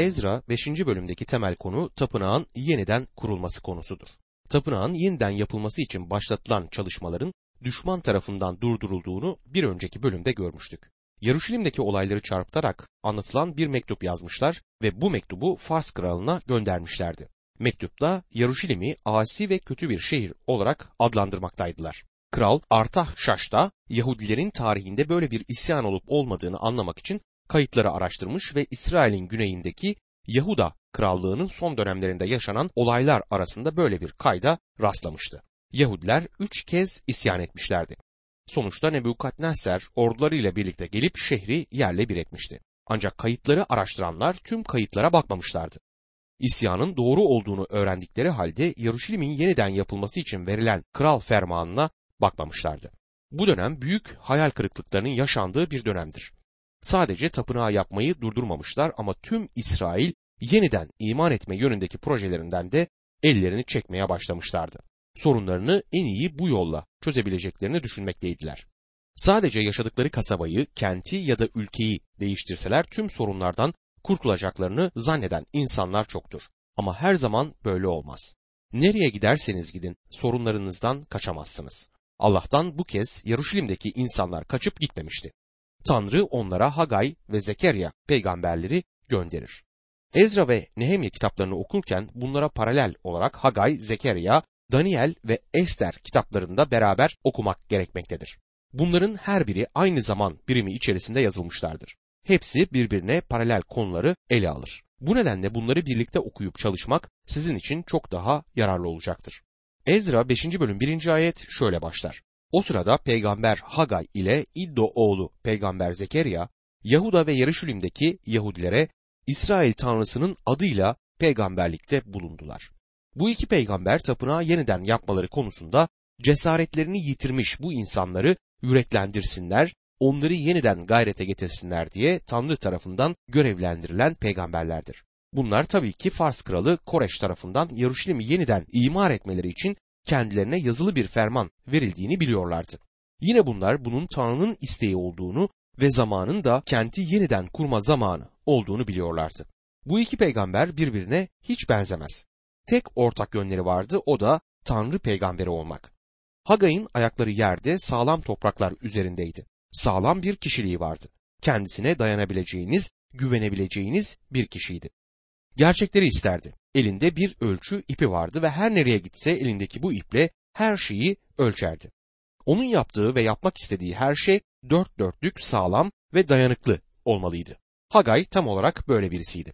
Ezra 5. bölümdeki temel konu tapınağın yeniden kurulması konusudur. Tapınağın yeniden yapılması için başlatılan çalışmaların düşman tarafından durdurulduğunu bir önceki bölümde görmüştük. Yaruşilim'deki olayları çarpıtarak anlatılan bir mektup yazmışlar ve bu mektubu Fars kralına göndermişlerdi. Mektupta Yaruşilim'i asi ve kötü bir şehir olarak adlandırmaktaydılar. Kral Artah Şaş'ta Yahudilerin tarihinde böyle bir isyan olup olmadığını anlamak için kayıtları araştırmış ve İsrail'in güneyindeki Yahuda krallığının son dönemlerinde yaşanan olaylar arasında böyle bir kayda rastlamıştı. Yahudiler üç kez isyan etmişlerdi. Sonuçta Nebukadnesser ordularıyla birlikte gelip şehri yerle bir etmişti. Ancak kayıtları araştıranlar tüm kayıtlara bakmamışlardı. İsyanın doğru olduğunu öğrendikleri halde Yaruşilim'in yeniden yapılması için verilen kral fermanına bakmamışlardı. Bu dönem büyük hayal kırıklıklarının yaşandığı bir dönemdir. Sadece tapınağı yapmayı durdurmamışlar ama tüm İsrail yeniden iman etme yönündeki projelerinden de ellerini çekmeye başlamışlardı. Sorunlarını en iyi bu yolla çözebileceklerini düşünmekteydiler. Sadece yaşadıkları kasabayı, kenti ya da ülkeyi değiştirseler tüm sorunlardan kurtulacaklarını zanneden insanlar çoktur. Ama her zaman böyle olmaz. Nereye giderseniz gidin sorunlarınızdan kaçamazsınız. Allah'tan bu kez Yaruşilim'deki insanlar kaçıp gitmemişti. Tanrı onlara Hagay ve Zekeriya peygamberleri gönderir. Ezra ve Nehemya kitaplarını okurken bunlara paralel olarak Hagay, Zekeriya, Daniel ve Ester kitaplarında beraber okumak gerekmektedir. Bunların her biri aynı zaman birimi içerisinde yazılmışlardır. Hepsi birbirine paralel konuları ele alır. Bu nedenle bunları birlikte okuyup çalışmak sizin için çok daha yararlı olacaktır. Ezra 5. bölüm 1. ayet şöyle başlar. O sırada peygamber Hagay ile İddo oğlu peygamber Zekeriya, Yahuda ve Yarışülim'deki Yahudilere İsrail Tanrısının adıyla peygamberlikte bulundular. Bu iki peygamber tapınağı yeniden yapmaları konusunda cesaretlerini yitirmiş bu insanları yüreklendirsinler, onları yeniden gayrete getirsinler diye Tanrı tarafından görevlendirilen peygamberlerdir. Bunlar tabii ki Fars kralı Koreş tarafından Yaruşilim'i yeniden imar etmeleri için kendilerine yazılı bir ferman verildiğini biliyorlardı. Yine bunlar bunun Tanrı'nın isteği olduğunu ve zamanın da kenti yeniden kurma zamanı olduğunu biliyorlardı. Bu iki peygamber birbirine hiç benzemez. Tek ortak yönleri vardı o da Tanrı peygamberi olmak. Hagay'ın ayakları yerde sağlam topraklar üzerindeydi. Sağlam bir kişiliği vardı. Kendisine dayanabileceğiniz, güvenebileceğiniz bir kişiydi. Gerçekleri isterdi. Elinde bir ölçü ipi vardı ve her nereye gitse elindeki bu iple her şeyi ölçerdi. Onun yaptığı ve yapmak istediği her şey dört dörtlük sağlam ve dayanıklı olmalıydı. Hagay tam olarak böyle birisiydi.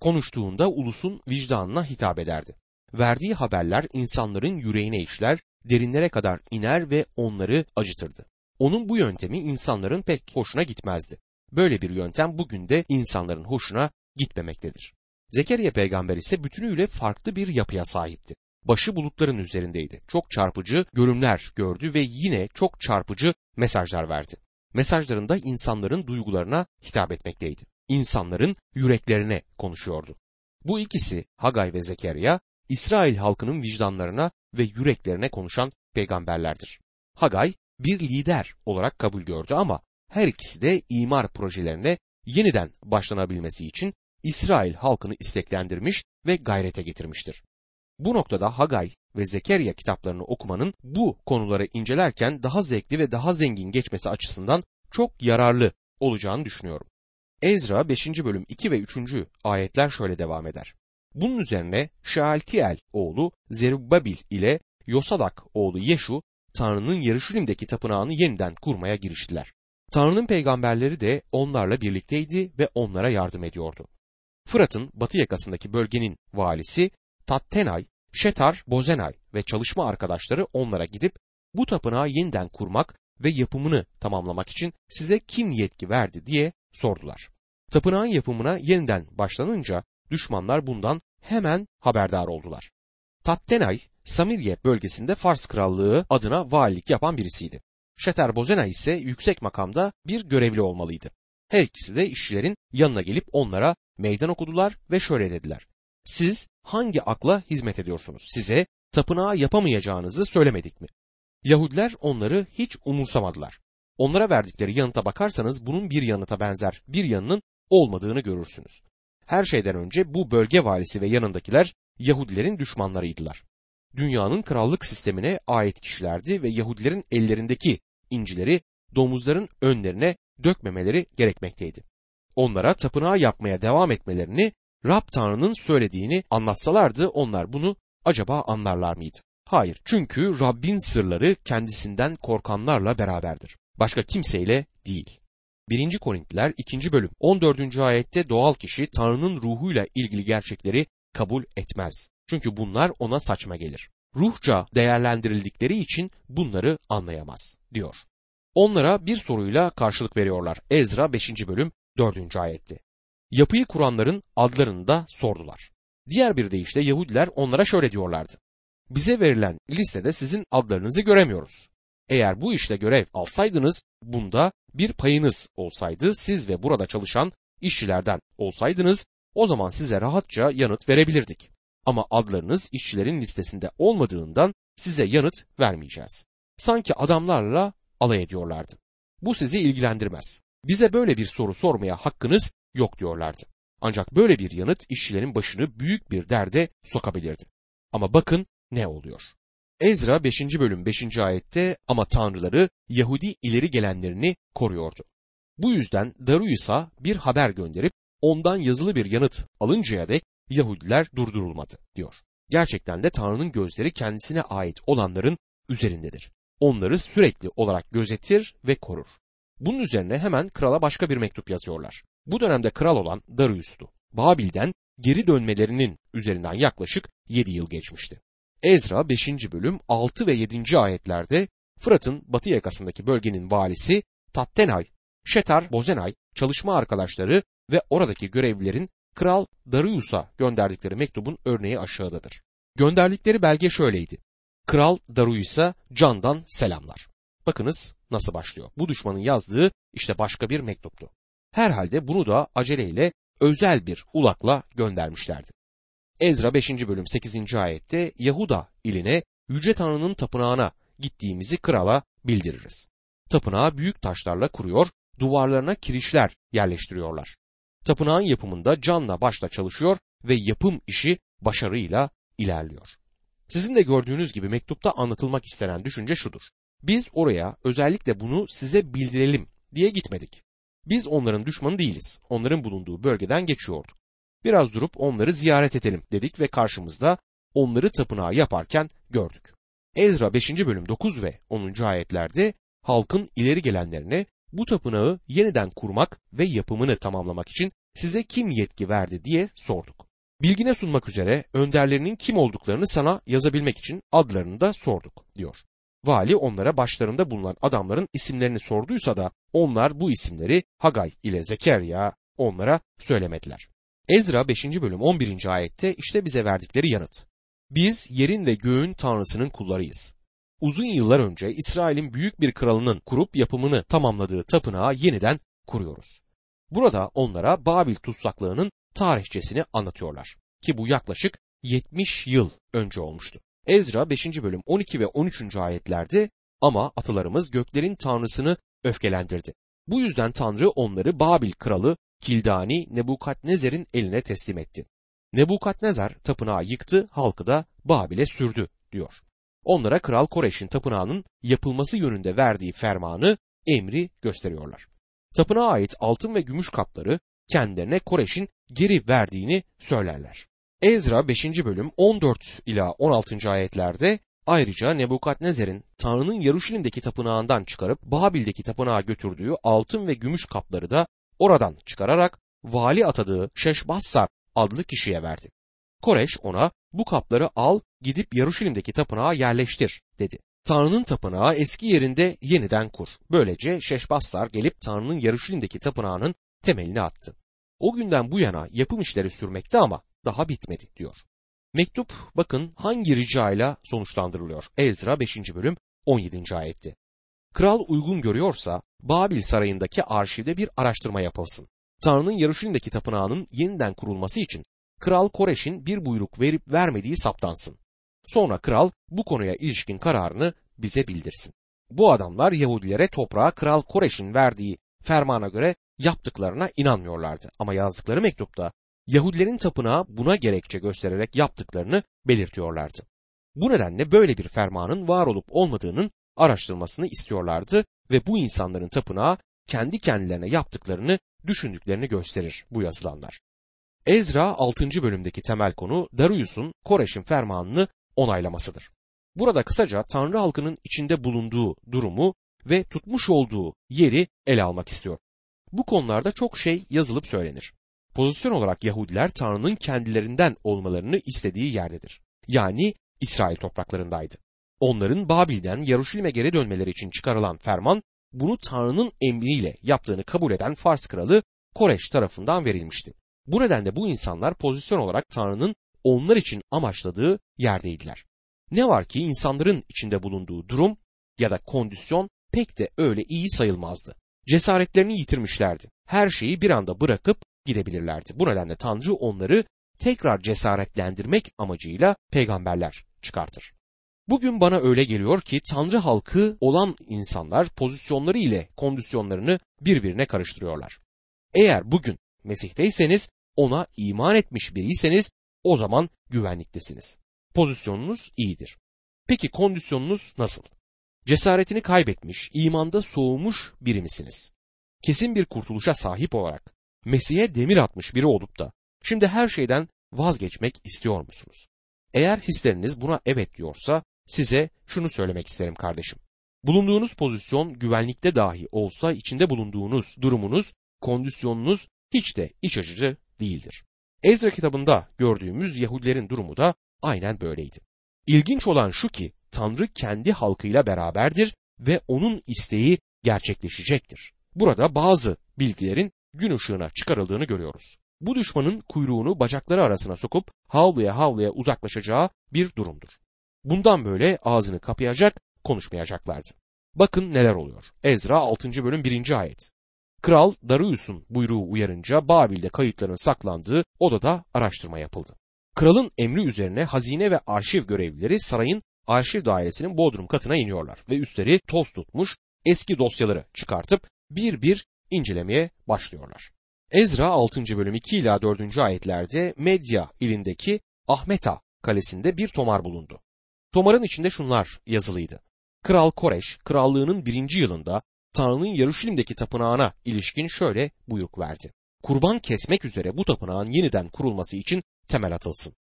Konuştuğunda ulusun vicdanına hitap ederdi. Verdiği haberler insanların yüreğine işler, derinlere kadar iner ve onları acıtırdı. Onun bu yöntemi insanların pek hoşuna gitmezdi. Böyle bir yöntem bugün de insanların hoşuna gitmemektedir. Zekeriya peygamber ise bütünüyle farklı bir yapıya sahipti. Başı bulutların üzerindeydi. Çok çarpıcı görünümler gördü ve yine çok çarpıcı mesajlar verdi. Mesajlarında insanların duygularına hitap etmekteydi. İnsanların yüreklerine konuşuyordu. Bu ikisi Hagay ve Zekeriya İsrail halkının vicdanlarına ve yüreklerine konuşan peygamberlerdir. Hagay bir lider olarak kabul gördü ama her ikisi de imar projelerine yeniden başlanabilmesi için İsrail halkını isteklendirmiş ve gayrete getirmiştir. Bu noktada Hagay ve Zekeriya kitaplarını okumanın bu konuları incelerken daha zevkli ve daha zengin geçmesi açısından çok yararlı olacağını düşünüyorum. Ezra 5. bölüm 2 ve 3. ayetler şöyle devam eder. Bunun üzerine Şaltiel oğlu Zerubbabil ile Yosadak oğlu Yeşu Tanrı'nın Yeruşalim'deki tapınağını yeniden kurmaya giriştiler. Tanrı'nın peygamberleri de onlarla birlikteydi ve onlara yardım ediyordu. Fırat'ın batı yakasındaki bölgenin valisi Tattenay, Şetar Bozenay ve çalışma arkadaşları onlara gidip bu tapınağı yeniden kurmak ve yapımını tamamlamak için size kim yetki verdi diye sordular. Tapınağın yapımına yeniden başlanınca düşmanlar bundan hemen haberdar oldular. Tattenay, Samirye bölgesinde Fars Krallığı adına valilik yapan birisiydi. Şeter Bozena ise yüksek makamda bir görevli olmalıydı. Her ikisi de işçilerin yanına gelip onlara meydan okudular ve şöyle dediler. Siz hangi akla hizmet ediyorsunuz? Size tapınağı yapamayacağınızı söylemedik mi? Yahudiler onları hiç umursamadılar. Onlara verdikleri yanıta bakarsanız bunun bir yanıta benzer bir yanının olmadığını görürsünüz. Her şeyden önce bu bölge valisi ve yanındakiler Yahudilerin düşmanlarıydılar. Dünyanın krallık sistemine ait kişilerdi ve Yahudilerin ellerindeki incileri domuzların önlerine dökmemeleri gerekmekteydi. Onlara tapınağı yapmaya devam etmelerini Rab Tanrı'nın söylediğini anlatsalardı onlar bunu acaba anlarlar mıydı? Hayır çünkü Rabbin sırları kendisinden korkanlarla beraberdir. Başka kimseyle değil. 1. Korintliler 2. bölüm 14. ayette doğal kişi Tanrı'nın ruhuyla ilgili gerçekleri kabul etmez. Çünkü bunlar ona saçma gelir. Ruhça değerlendirildikleri için bunları anlayamaz diyor. Onlara bir soruyla karşılık veriyorlar. Ezra 5. bölüm 4. ayette. Yapıyı kuranların adlarını da sordular. Diğer bir deyişle Yahudiler onlara şöyle diyorlardı. Bize verilen listede sizin adlarınızı göremiyoruz. Eğer bu işte görev alsaydınız bunda bir payınız olsaydı siz ve burada çalışan işçilerden olsaydınız o zaman size rahatça yanıt verebilirdik. Ama adlarınız işçilerin listesinde olmadığından size yanıt vermeyeceğiz. Sanki adamlarla alay ediyorlardı. Bu sizi ilgilendirmez. Bize böyle bir soru sormaya hakkınız yok diyorlardı. Ancak böyle bir yanıt işçilerin başını büyük bir derde sokabilirdi. Ama bakın ne oluyor. Ezra 5. bölüm 5. ayette ama tanrıları Yahudi ileri gelenlerini koruyordu. Bu yüzden Darius'a bir haber gönderip ondan yazılı bir yanıt alıncaya dek Yahudiler durdurulmadı diyor. Gerçekten de Tanrı'nın gözleri kendisine ait olanların üzerindedir. Onları sürekli olarak gözetir ve korur. Bunun üzerine hemen krala başka bir mektup yazıyorlar. Bu dönemde kral olan Darius'tu. Babil'den geri dönmelerinin üzerinden yaklaşık 7 yıl geçmişti. Ezra 5. bölüm 6 ve 7. ayetlerde Fırat'ın batı yakasındaki bölgenin valisi Tattenay, Şetar Bozenay, çalışma arkadaşları ve oradaki görevlilerin Kral Darius'a gönderdikleri mektubun örneği aşağıdadır. Gönderdikleri belge şöyleydi. Kral Darius'a candan selamlar. Bakınız nasıl başlıyor. Bu düşmanın yazdığı işte başka bir mektuptu. Herhalde bunu da aceleyle özel bir ulakla göndermişlerdi. Ezra 5. bölüm 8. ayette Yahuda iline Yüce Tanrı'nın tapınağına gittiğimizi krala bildiririz. Tapınağı büyük taşlarla kuruyor, duvarlarına kirişler yerleştiriyorlar. Tapınağın yapımında canla başla çalışıyor ve yapım işi başarıyla ilerliyor. Sizin de gördüğünüz gibi mektupta anlatılmak istenen düşünce şudur. Biz oraya özellikle bunu size bildirelim diye gitmedik. Biz onların düşmanı değiliz. Onların bulunduğu bölgeden geçiyorduk. Biraz durup onları ziyaret edelim dedik ve karşımızda onları tapınağı yaparken gördük. Ezra 5. bölüm 9 ve 10. ayetlerde halkın ileri gelenlerine bu tapınağı yeniden kurmak ve yapımını tamamlamak için size kim yetki verdi diye sorduk. Bilgine sunmak üzere önderlerinin kim olduklarını sana yazabilmek için adlarını da sorduk diyor. Vali onlara başlarında bulunan adamların isimlerini sorduysa da onlar bu isimleri Hagay ile Zekeriya onlara söylemediler. Ezra 5. bölüm 11. ayette işte bize verdikleri yanıt. Biz yerin ve göğün tanrısının kullarıyız. Uzun yıllar önce İsrail'in büyük bir kralının kurup yapımını tamamladığı tapınağı yeniden kuruyoruz. Burada onlara Babil tutsaklığının tarihçesini anlatıyorlar ki bu yaklaşık 70 yıl önce olmuştu. Ezra 5. bölüm 12 ve 13. ayetlerde ama atalarımız göklerin tanrısını öfkelendirdi. Bu yüzden Tanrı onları Babil kralı Kildani Nebukadnezer'in eline teslim etti. Nebukadnezer tapınağı yıktı, halkı da Babil'e sürdü diyor. Onlara Kral Koreş'in tapınağının yapılması yönünde verdiği fermanı, emri gösteriyorlar. Tapınağa ait altın ve gümüş kapları kendilerine Koreş'in geri verdiğini söylerler. Ezra 5. bölüm 14 ila 16. ayetlerde ayrıca Nebukadnezer'in Tanrı'nın Yaruşilim'deki tapınağından çıkarıp Babil'deki tapınağa götürdüğü altın ve gümüş kapları da oradan çıkararak vali atadığı Şeşbassar adlı kişiye verdi. Koreş ona bu kapları al gidip Yaruşilim'deki tapınağa yerleştir dedi. Tanrı'nın tapınağı eski yerinde yeniden kur. Böylece Şeşbassar gelip Tanrı'nın Yaruşilim'deki tapınağının temelini attı. O günden bu yana yapım işleri sürmekte ama daha bitmedi diyor. Mektup bakın hangi rica ile sonuçlandırılıyor. Ezra 5. bölüm 17. ayetti. Kral uygun görüyorsa Babil sarayındaki arşivde bir araştırma yapılsın. Tanrı'nın Yaruşilim'deki tapınağının yeniden kurulması için Kral Koreş'in bir buyruk verip vermediği saptansın. Sonra kral bu konuya ilişkin kararını bize bildirsin. Bu adamlar Yahudilere toprağa Kral Koreş'in verdiği fermana göre yaptıklarına inanmıyorlardı. Ama yazdıkları mektupta Yahudilerin tapınağı buna gerekçe göstererek yaptıklarını belirtiyorlardı. Bu nedenle böyle bir fermanın var olup olmadığının araştırmasını istiyorlardı ve bu insanların tapınağı kendi kendilerine yaptıklarını düşündüklerini gösterir bu yazılanlar. Ezra 6. bölümdeki temel konu Darius'un Koreş'in fermanını onaylamasıdır. Burada kısaca Tanrı halkının içinde bulunduğu durumu ve tutmuş olduğu yeri ele almak istiyor. Bu konularda çok şey yazılıp söylenir. Pozisyon olarak Yahudiler Tanrı'nın kendilerinden olmalarını istediği yerdedir. Yani İsrail topraklarındaydı. Onların Babil'den Yaruşilim'e geri dönmeleri için çıkarılan ferman bunu Tanrı'nın emriyle yaptığını kabul eden Fars kralı Koreş tarafından verilmişti. Bu nedenle bu insanlar pozisyon olarak Tanrı'nın onlar için amaçladığı yerdeydiler. Ne var ki insanların içinde bulunduğu durum ya da kondisyon pek de öyle iyi sayılmazdı. Cesaretlerini yitirmişlerdi. Her şeyi bir anda bırakıp gidebilirlerdi. Bu nedenle Tanrı onları tekrar cesaretlendirmek amacıyla peygamberler çıkartır. Bugün bana öyle geliyor ki Tanrı halkı olan insanlar pozisyonları ile kondisyonlarını birbirine karıştırıyorlar. Eğer bugün Mesih'teyseniz ona iman etmiş biriyseniz o zaman güvenliktesiniz. Pozisyonunuz iyidir. Peki kondisyonunuz nasıl? Cesaretini kaybetmiş, imanda soğumuş biri misiniz? Kesin bir kurtuluşa sahip olarak Mesih'e demir atmış biri olup da şimdi her şeyden vazgeçmek istiyor musunuz? Eğer hisleriniz buna evet diyorsa size şunu söylemek isterim kardeşim. Bulunduğunuz pozisyon güvenlikte dahi olsa içinde bulunduğunuz durumunuz, kondisyonunuz hiç de iç açıcı değildir. Ezra kitabında gördüğümüz Yahudilerin durumu da aynen böyleydi. İlginç olan şu ki Tanrı kendi halkıyla beraberdir ve onun isteği gerçekleşecektir. Burada bazı bilgilerin gün ışığına çıkarıldığını görüyoruz. Bu düşmanın kuyruğunu bacakları arasına sokup havluya havluya uzaklaşacağı bir durumdur. Bundan böyle ağzını kapayacak, konuşmayacaklardı. Bakın neler oluyor. Ezra 6. bölüm 1. ayet. Kral Darius'un buyruğu uyarınca Babil'de kayıtların saklandığı odada araştırma yapıldı. Kralın emri üzerine hazine ve arşiv görevlileri sarayın arşiv dairesinin bodrum katına iniyorlar ve üstleri toz tutmuş eski dosyaları çıkartıp bir bir incelemeye başlıyorlar. Ezra 6. bölüm 2 ila 4. ayetlerde Medya ilindeki Ahmeta kalesinde bir tomar bulundu. Tomarın içinde şunlar yazılıydı. Kral Koreş krallığının birinci yılında Tanrı'nın Yaruşilim'deki tapınağına ilişkin şöyle buyruk verdi. Kurban kesmek üzere bu tapınağın yeniden kurulması için temel atılsın.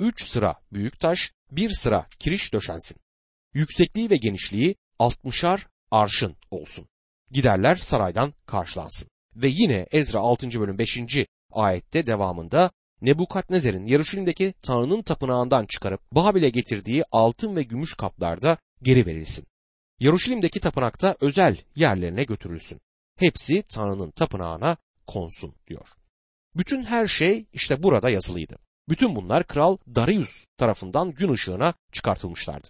Üç sıra büyük taş, bir sıra kiriş döşensin. Yüksekliği ve genişliği altmışar arşın olsun. Giderler saraydan karşılansın. Ve yine Ezra 6. bölüm 5. ayette devamında Nebukadnezer'in Yarışilim'deki Tanrı'nın tapınağından çıkarıp Babil'e getirdiği altın ve gümüş kaplarda geri verilsin. Yaruşilim'deki tapınakta özel yerlerine götürülsün. Hepsi Tanrı'nın tapınağına konsun diyor. Bütün her şey işte burada yazılıydı. Bütün bunlar Kral Darius tarafından gün ışığına çıkartılmışlardı.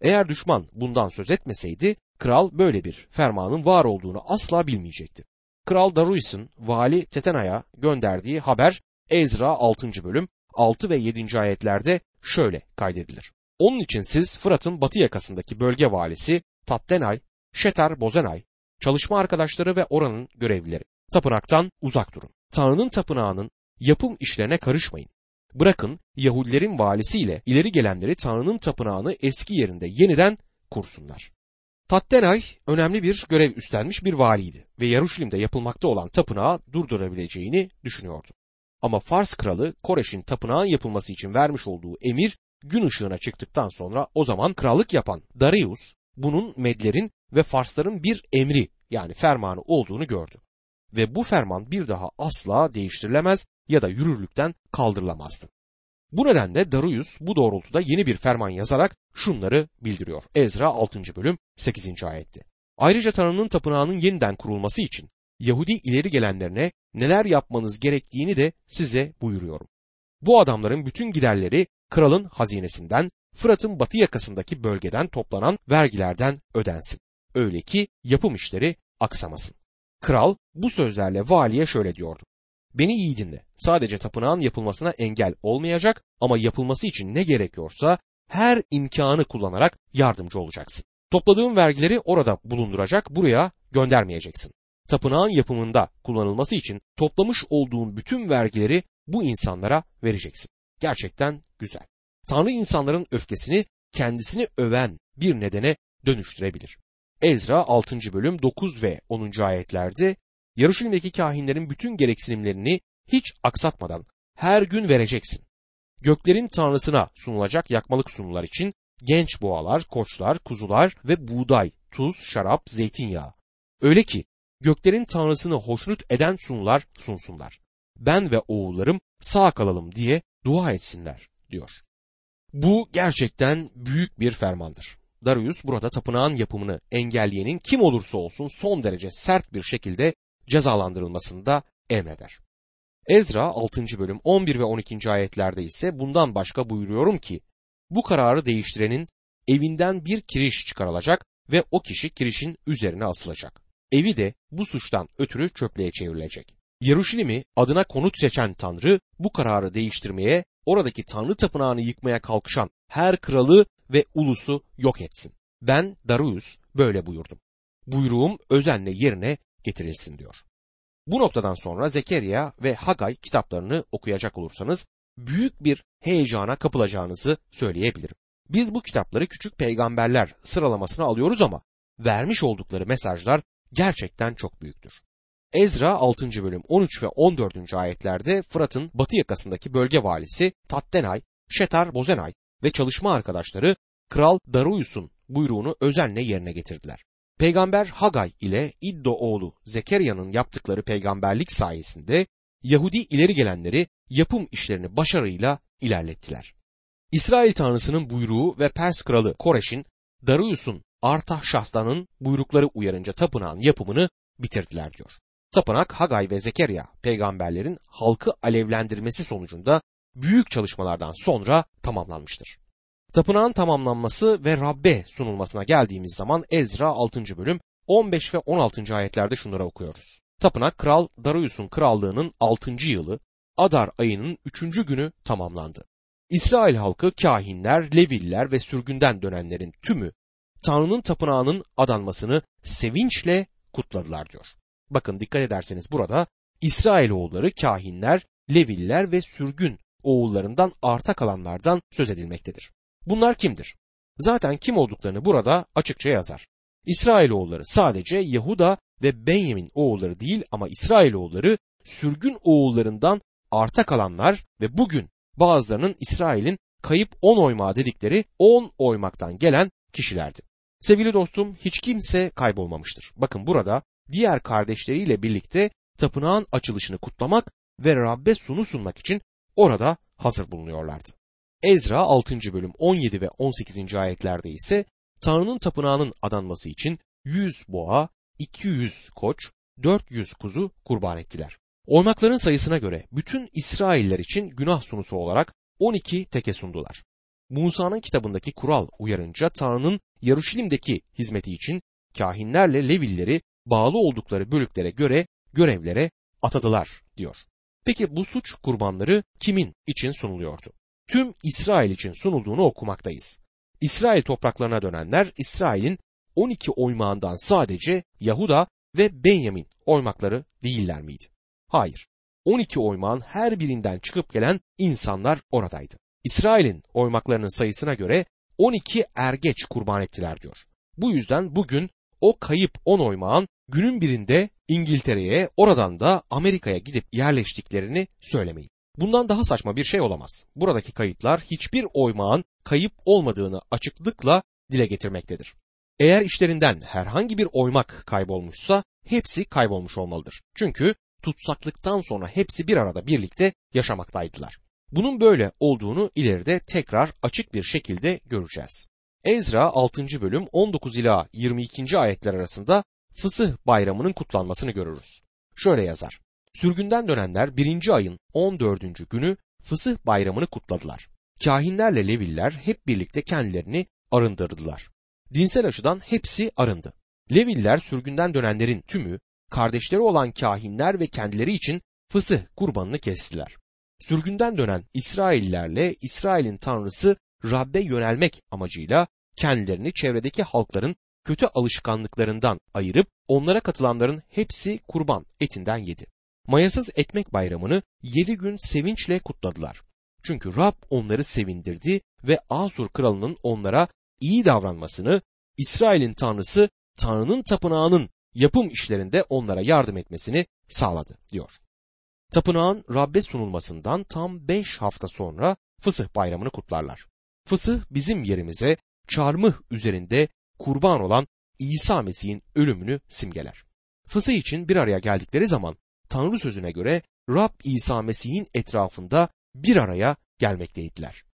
Eğer düşman bundan söz etmeseydi, kral böyle bir fermanın var olduğunu asla bilmeyecekti. Kral Darius'un vali Tetena'ya gönderdiği haber Ezra 6. bölüm 6 ve 7. ayetlerde şöyle kaydedilir. Onun için siz Fırat'ın batı yakasındaki bölge valisi Tattenay, Şeter Bozenay, çalışma arkadaşları ve oranın görevlileri. Tapınaktan uzak durun. Tanrı'nın tapınağının yapım işlerine karışmayın. Bırakın Yahudilerin valisiyle ileri gelenleri Tanrı'nın tapınağını eski yerinde yeniden kursunlar. Tattenay önemli bir görev üstlenmiş bir valiydi ve Yaruşilim'de yapılmakta olan tapınağı durdurabileceğini düşünüyordu. Ama Fars kralı Koreş'in tapınağın yapılması için vermiş olduğu emir gün ışığına çıktıktan sonra o zaman krallık yapan Darius bunun Medlerin ve Farsların bir emri yani fermanı olduğunu gördü. Ve bu ferman bir daha asla değiştirilemez ya da yürürlükten kaldırılamazdı. Bu nedenle Darius bu doğrultuda yeni bir ferman yazarak şunları bildiriyor. Ezra 6. bölüm 8. ayette. Ayrıca Tanrı'nın tapınağının yeniden kurulması için Yahudi ileri gelenlerine neler yapmanız gerektiğini de size buyuruyorum. Bu adamların bütün giderleri kralın hazinesinden, Fırat'ın batı yakasındaki bölgeden toplanan vergilerden ödensin. Öyle ki yapım işleri aksamasın. Kral bu sözlerle valiye şöyle diyordu. Beni iyi dinle. Sadece tapınağın yapılmasına engel olmayacak ama yapılması için ne gerekiyorsa her imkanı kullanarak yardımcı olacaksın. Topladığın vergileri orada bulunduracak, buraya göndermeyeceksin. Tapınağın yapımında kullanılması için toplamış olduğun bütün vergileri bu insanlara vereceksin. Gerçekten güzel. Tanrı insanların öfkesini kendisini öven bir nedene dönüştürebilir. Ezra 6. bölüm 9 ve 10. ayetlerde Yarışilim'deki kahinlerin bütün gereksinimlerini hiç aksatmadan her gün vereceksin. Göklerin tanrısına sunulacak yakmalık sunular için genç boğalar, koçlar, kuzular ve buğday, tuz, şarap, zeytinyağı. Öyle ki göklerin tanrısını hoşnut eden sunular sunsunlar. Ben ve oğullarım sağ kalalım diye dua etsinler diyor. Bu gerçekten büyük bir fermandır. Darius burada tapınağın yapımını engelleyenin kim olursa olsun son derece sert bir şekilde cezalandırılmasını da emreder. Ezra 6. bölüm 11 ve 12. ayetlerde ise bundan başka buyuruyorum ki bu kararı değiştirenin evinden bir kiriş çıkarılacak ve o kişi kirişin üzerine asılacak. Evi de bu suçtan ötürü çöplüğe çevrilecek. Yeruşalim'i adına konut seçen Tanrı bu kararı değiştirmeye, oradaki Tanrı tapınağını yıkmaya kalkışan her kralı ve ulusu yok etsin. Ben Darius böyle buyurdum. Buyruğum özenle yerine getirilsin diyor. Bu noktadan sonra Zekeriya ve Hagay kitaplarını okuyacak olursanız büyük bir heyecana kapılacağınızı söyleyebilirim. Biz bu kitapları küçük peygamberler sıralamasına alıyoruz ama vermiş oldukları mesajlar gerçekten çok büyüktür. Ezra 6. bölüm 13 ve 14. ayetlerde Fırat'ın batı yakasındaki bölge valisi Tattenay, Şetar Bozenay ve çalışma arkadaşları Kral Darius'un buyruğunu özenle yerine getirdiler. Peygamber Hagay ile İddo oğlu Zekeriya'nın yaptıkları peygamberlik sayesinde Yahudi ileri gelenleri yapım işlerini başarıyla ilerlettiler. İsrail Tanrısı'nın buyruğu ve Pers kralı Koreş'in Darius'un Artahşas'tanın buyrukları uyarınca tapınağın yapımını bitirdiler diyor. Tapınak Hagay ve Zekeriya peygamberlerin halkı alevlendirmesi sonucunda büyük çalışmalardan sonra tamamlanmıştır. Tapınağın tamamlanması ve Rabbe sunulmasına geldiğimiz zaman Ezra 6. bölüm 15 ve 16. ayetlerde şunları okuyoruz. Tapınak Kral Darius'un krallığının 6. yılı Adar ayının 3. günü tamamlandı. İsrail halkı kahinler, leviller ve sürgünden dönenlerin tümü Tanrı'nın tapınağının adanmasını sevinçle kutladılar diyor. Bakın dikkat ederseniz burada İsrailoğulları kahinler, leviller ve sürgün oğullarından arta kalanlardan söz edilmektedir. Bunlar kimdir? Zaten kim olduklarını burada açıkça yazar. İsrailoğulları sadece Yahuda ve Benyamin oğulları değil ama İsrailoğulları sürgün oğullarından arta kalanlar ve bugün bazılarının İsrail'in kayıp on oymağı dedikleri on oymaktan gelen kişilerdi. Sevgili dostum hiç kimse kaybolmamıştır. Bakın burada diğer kardeşleriyle birlikte tapınağın açılışını kutlamak ve Rabbe sunu sunmak için orada hazır bulunuyorlardı. Ezra 6. bölüm 17 ve 18. ayetlerde ise Tanrı'nın tapınağının adanması için 100 boğa, 200 koç, 400 kuzu kurban ettiler. Oymakların sayısına göre bütün İsrailler için günah sunusu olarak 12 teke sundular. Musa'nın kitabındaki kural uyarınca Tanrı'nın Yaruşilim'deki hizmeti için kahinlerle Levilleri bağlı oldukları bölüklere göre görevlere atadılar diyor. Peki bu suç kurbanları kimin için sunuluyordu? Tüm İsrail için sunulduğunu okumaktayız. İsrail topraklarına dönenler İsrail'in 12 oymağından sadece Yahuda ve Benyamin oymakları değiller miydi? Hayır. 12 oymağın her birinden çıkıp gelen insanlar oradaydı. İsrail'in oymaklarının sayısına göre 12 ergeç kurban ettiler diyor. Bu yüzden bugün o kayıp 10 oymağın günün birinde İngiltere'ye oradan da Amerika'ya gidip yerleştiklerini söylemeyin. Bundan daha saçma bir şey olamaz. Buradaki kayıtlar hiçbir oymağın kayıp olmadığını açıklıkla dile getirmektedir. Eğer işlerinden herhangi bir oymak kaybolmuşsa hepsi kaybolmuş olmalıdır. Çünkü tutsaklıktan sonra hepsi bir arada birlikte yaşamaktaydılar. Bunun böyle olduğunu ileride tekrar açık bir şekilde göreceğiz. Ezra 6. bölüm 19 ila 22. ayetler arasında Fısıh bayramının kutlanmasını görürüz. Şöyle yazar. Sürgünden dönenler birinci ayın 14. günü Fısıh bayramını kutladılar. Kahinlerle Leviller hep birlikte kendilerini arındırdılar. Dinsel açıdan hepsi arındı. Leviller sürgünden dönenlerin tümü kardeşleri olan kahinler ve kendileri için fısıh kurbanını kestiler. Sürgünden dönen İsraillerle İsrail'in tanrısı Rab'be yönelmek amacıyla kendilerini çevredeki halkların kötü alışkanlıklarından ayırıp onlara katılanların hepsi kurban etinden yedi. mayasız ekmek bayramını yedi gün sevinçle kutladılar. Çünkü Rab onları sevindirdi ve Azur kralının onlara iyi davranmasını, İsrail'in tanrısı Tanrı'nın tapınağının yapım işlerinde onlara yardım etmesini sağladı diyor. Tapınağın Rab'be sunulmasından tam beş hafta sonra Fısıh bayramını kutlarlar. Fısıh bizim yerimize çarmıh üzerinde kurban olan İsa Mesih'in ölümünü simgeler. Fısıh için bir araya geldikleri zaman Tanrı sözüne göre Rab İsa Mesih'in etrafında bir araya gelmekteydiler.